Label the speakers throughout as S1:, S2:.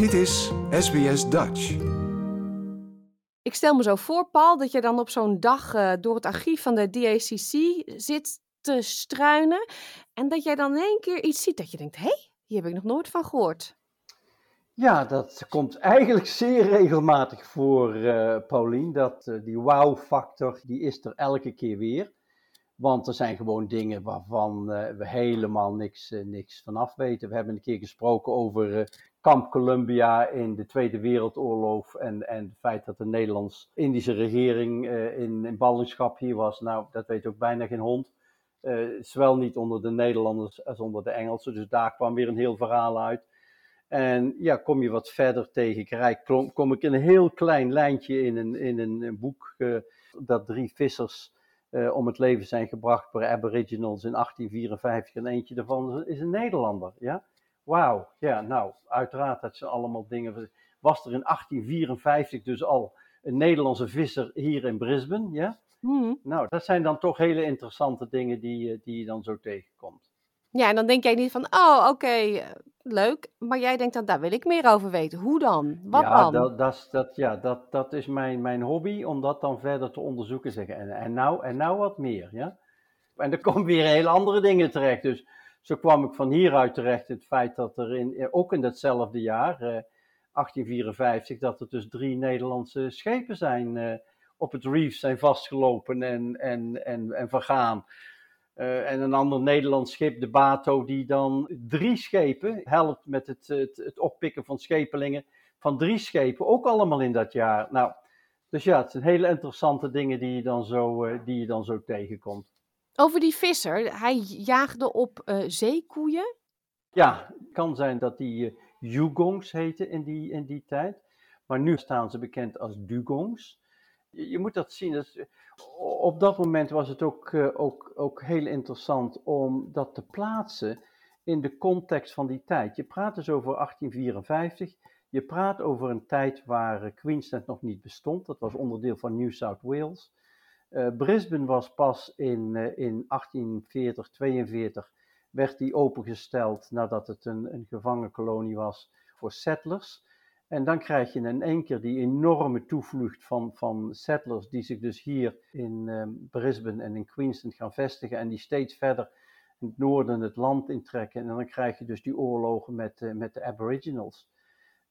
S1: Dit is SBS Dutch.
S2: Ik stel me zo voor, Paul, dat je dan op zo'n dag uh, door het archief van de DACC zit te struinen. En dat jij dan in één keer iets ziet dat je denkt: hé, hey, hier heb ik nog nooit van gehoord.
S3: Ja, dat komt eigenlijk zeer regelmatig voor, uh, Paulien. Dat, uh, die wow-factor, die is er elke keer weer. Want er zijn gewoon dingen waarvan uh, we helemaal niks, niks vanaf weten. We hebben een keer gesproken over kamp Columbia in de Tweede Wereldoorlog en, en het feit dat de Nederlands-Indische regering in, in ballingschap hier was. Nou, dat weet ook bijna geen hond. zowel niet onder de Nederlanders als onder de Engelsen. Dus daar kwam weer een heel verhaal uit. En ja, kom je wat verder tegen Rijk, kom, ik in een heel klein lijntje in een, in een, boek uh, dat drie vissers uh, om het leven zijn gebracht per Aboriginals in 1854 en eentje daarvan is een Nederlander. Ja? Wauw, ja, nou, uiteraard dat zijn allemaal dingen. Was er in 1854 dus al een Nederlandse visser hier in Brisbane? Ja? Mm. Nou, dat zijn dan toch hele interessante dingen die, die je dan zo tegenkomt.
S2: Ja, en dan denk jij niet van, oh, oké, okay, leuk. Maar jij denkt dan, daar wil ik meer over weten. Hoe dan? Wat
S3: ja,
S2: dan?
S3: Dat, dat, dat, ja, dat, dat is mijn, mijn hobby, om dat dan verder te onderzoeken. Zeggen. En, en, nou, en nou wat meer, ja. En er komen weer hele andere dingen terecht. Dus zo kwam ik van hieruit terecht het feit dat er in, ook in datzelfde jaar, eh, 1854, dat er dus drie Nederlandse schepen zijn eh, op het reef zijn vastgelopen en, en, en, en vergaan. Uh, en een ander Nederlands schip, de Bato, die dan drie schepen helpt met het, het, het, oppikken van schepelingen van drie schepen, ook allemaal in dat jaar. Nou, dus ja, het zijn hele interessante dingen die je dan zo, uh, die je dan zo tegenkomt.
S2: Over die visser, hij jaagde op uh, zeekoeien?
S3: Ja, het kan zijn dat die Yugongs heten in die, in die tijd, maar nu staan ze bekend als Dugongs. Je, moet dat zien, is, op dat moment was het ook, uh, ook, ook heel interessant om dat te plaatsen in de context van die tijd. Je praat dus over 1854. Je praat over een tijd waar uh, Queensland nog niet bestond. Dat was onderdeel van New South Wales. Brisbane was pas in, in 1840, 42 werd die opengesteld nadat het een, een gevangenkolonie was voor settlers. En dan krijg je in één keer die enorme toevlucht van, van settlers die zich dus hier in um, Brisbane en in Queensland gaan vestigen en die steeds verder in het noorden het land intrekken. En dan krijg je dus die oorlogen met, uh, met de Aboriginals.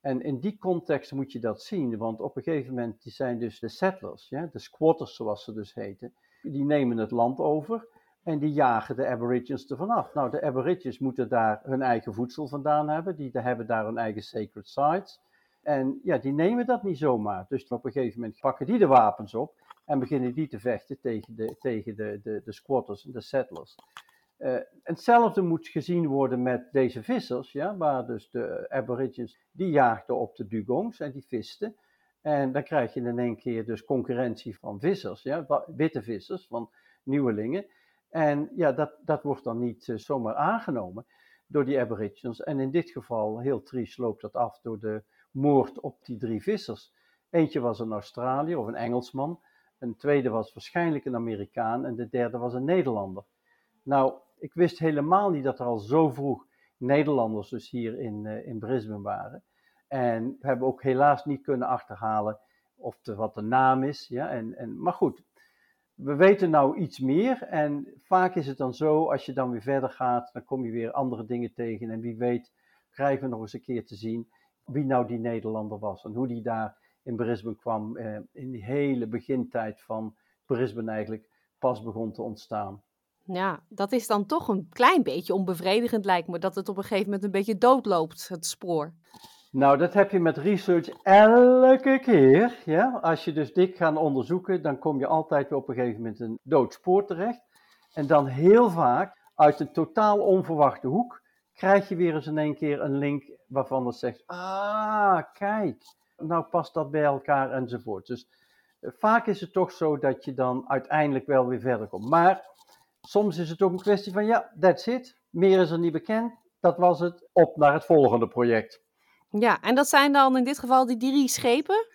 S3: En in die context moet je dat zien, want op een gegeven moment die zijn dus de settlers, ja, de squatters zoals ze dus heten, die nemen het land over en die jagen de Aborigines ervan af. Nou, de Aborigines moeten daar hun eigen voedsel vandaan hebben, die hebben daar hun eigen sacred sites. En ja, die nemen dat niet zomaar. Dus op een gegeven moment pakken die de wapens op en beginnen die te vechten tegen de, tegen de, de, de squatters en de settlers. Uh, hetzelfde moet gezien worden met deze vissers, ja, waar dus de aborigines, die jaagden op de dugongs en die visten. En dan krijg je in één keer dus concurrentie van vissers, ja, witte vissers, van nieuwelingen. En ja, dat, dat wordt dan niet uh, zomaar aangenomen door die aborigines. En in dit geval, heel triest, loopt dat af door de moord op die drie vissers. Eentje was een Australiër of een Engelsman. Een tweede was waarschijnlijk een Amerikaan. En de derde was een Nederlander. Nou, ik wist helemaal niet dat er al zo vroeg Nederlanders dus hier in, uh, in Brisbane waren. En we hebben ook helaas niet kunnen achterhalen of de, wat de naam is. Ja? En, en, maar goed, we weten nou iets meer. En vaak is het dan zo, als je dan weer verder gaat, dan kom je weer andere dingen tegen. En wie weet krijgen we nog eens een keer te zien wie nou die Nederlander was en hoe die daar in Brisbane kwam eh, in die hele begintijd van Brisbane eigenlijk pas begon te ontstaan.
S2: Ja, dat is dan toch een klein beetje onbevredigend lijkt me, dat het op een gegeven moment een beetje doodloopt, het spoor.
S3: Nou, dat heb je met research elke keer. Ja? Als je dus dik gaat onderzoeken, dan kom je altijd weer op een gegeven moment een dood spoor terecht. En dan heel vaak uit een totaal onverwachte hoek krijg je weer eens in één keer een link waarvan het zegt, ah, kijk, nou past dat bij elkaar enzovoort. Dus eh, vaak is het toch zo dat je dan uiteindelijk wel weer verder komt. Maar soms is het ook een kwestie van, ja, that's it, meer is er niet bekend, dat was het, op naar het volgende project.
S2: Ja, en dat zijn dan in dit geval die drie schepen?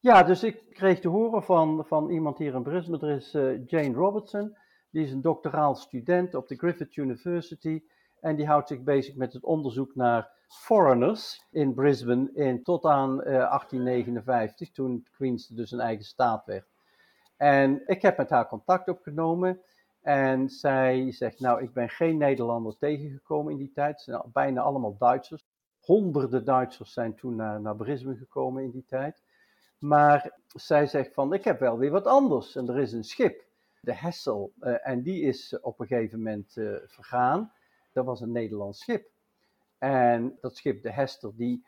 S3: Ja, dus ik kreeg te horen van, van iemand hier in Brisbane, er is uh, Jane Robertson, die is een doctoraal student op de Griffith University En die houdt zich bezig met het onderzoek naar foreigners in Brisbane in, tot aan 1859, toen Queens dus een eigen staat werd. En ik heb met haar contact opgenomen. En zij zegt, nou, ik ben geen Nederlander tegengekomen in die tijd. Het zijn bijna allemaal Duitsers. Honderden Duitsers zijn toen naar, naar Brisbane gekomen in die tijd. Maar zij zegt van, ik heb wel weer wat anders. En er is een schip, de Hessel, uh, en die is op een gegeven moment uh, vergaan. Dat was een Nederlands schip. En dat schip, de Hester, die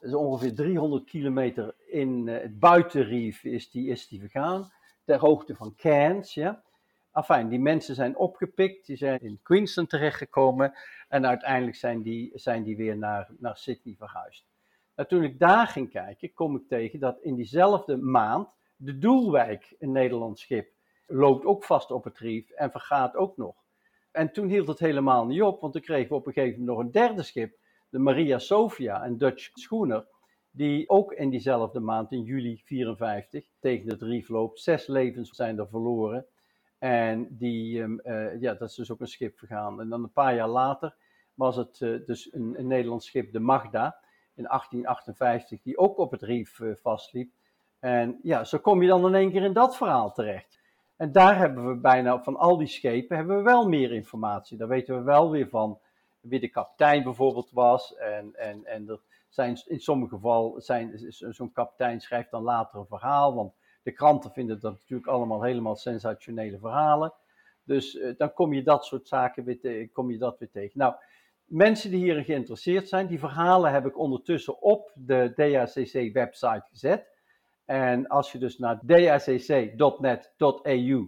S3: is ongeveer 300 kilometer in uh, het buitenrief is die, is die vergaan. Ter hoogte van Cairns, ja. Enfin, die mensen zijn opgepikt, die zijn in Queensland terechtgekomen en uiteindelijk zijn die, zijn die weer naar, naar Sydney verhuisd. Nou, toen ik daar ging kijken, kom ik tegen dat in diezelfde maand de Doelwijk, een Nederlands schip, loopt ook vast op het rief en vergaat ook nog. En toen hield het helemaal niet op, want toen kregen we op een gegeven moment nog een derde schip, de Maria Sophia, een Dutch schooner, die ook in diezelfde maand, in juli 54, tegen het rief loopt. Zes levens zijn er verloren. En die, um, uh, ja, dat is dus ook een schip vergaan. En dan een paar jaar later was het uh, dus een, Nederlands schip, de Magda, in 1858, die ook op het rief uh, vastliep. En ja, zo kom je dan in één keer in dat verhaal terecht. En daar hebben we bijna, van al die schepen, hebben we wel meer informatie. Daar weten we wel weer van wie de kapitein bijvoorbeeld was. En, en, en er zijn in sommige gevallen, zo'n kapitein schrijft dan later een verhaal, want de kranten vinden dat natuurlijk allemaal helemaal sensationele verhalen. Dus uh, dan kom je dat soort zaken weer, kom je dat weer tegen. Nou, mensen die hierin geïnteresseerd zijn, die verhalen heb ik ondertussen op de DACC-website gezet. En als je dus naar dacc.net.eu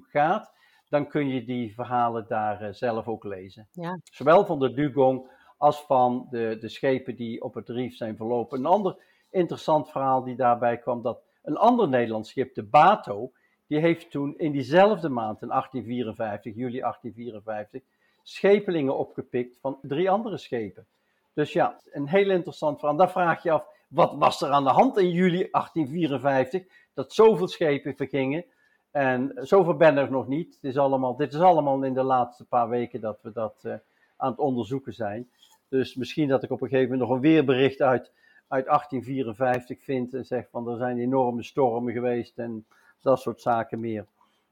S3: gaat, dan kun je die verhalen daar uh, zelf ook lezen.
S2: Ja.
S3: Zowel van de dugong als van de, de schepen die op het rief zijn verlopen. Een ander interessant verhaal die daarbij kwam, dat een ander Nederlands schip, de Bato, die heeft toen in diezelfde maand, in 1854, juli 1854, schepelingen opgepikt van drie andere schepen. Dus ja, een heel interessant verhaal. Dan vraag je af, wat was er aan de hand in juli 1854, dat zoveel schepen vergingen? En zoveel ben er nog niet. Is allemaal, dit is allemaal in de laatste paar weken dat we dat uh, aan het onderzoeken zijn. Dus misschien dat ik op een gegeven moment nog een weerbericht uit uit 1854 vindt en zegt van er zijn enorme stormen geweest en dat soort zaken meer.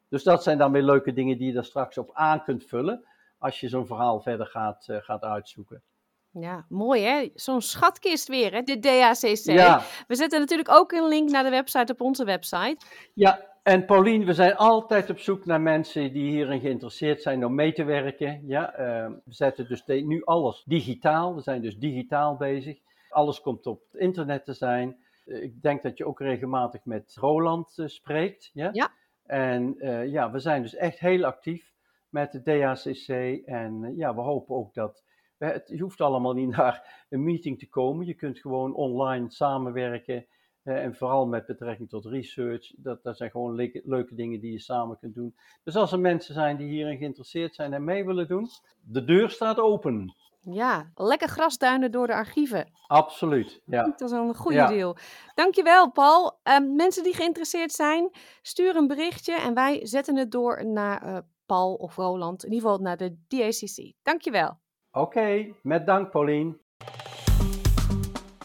S3: Dus dat zijn dan weer leuke dingen die je er straks op aan kunt vullen als je zo'n verhaal verder gaat, uh, gaat uitzoeken.
S2: Ja, mooi hè? Zo'n schatkist weer, hè? De DACC. Ja. We zetten natuurlijk ook een link naar de website op onze website.
S3: Ja, en Paulien, we zijn altijd op zoek naar mensen die hierin geïnteresseerd zijn om mee te werken. Ja, uh, we zetten dus nu alles digitaal. We zijn dus digitaal bezig. Alles komt op het internet te zijn. Eh, ik denk dat je ook regelmatig met Roland uh, spreekt. Ja?
S2: ja.
S3: En uh, ja, we zijn dus echt heel actief met de DACC. En ja, we hopen ook dat. Het, je hoeft allemaal niet naar een meeting te komen. Je kunt gewoon online samenwerken. en vooral met betrekking tot research. Dat, dat zijn gewoon leuke, leuke dingen die je samen kunt doen. Dus als er mensen zijn die hierin geïnteresseerd zijn en mee willen doen, de deur staat open.
S2: Ja, lekker grasduinen door de archieven.
S3: Absoluut, ja.
S2: Dat is een goede ja. deal. Dankjewel, Paul. Um, mensen die geïnteresseerd zijn, stuur een berichtje en wij zetten het door naar uh, Paul of Roland, in ieder geval naar de DACC. Dankjewel.
S3: Oké, met dank, Paulien.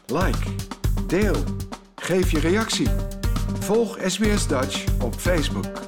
S1: Like, deel, geef je reactie. Volg SBS Dutch op Facebook.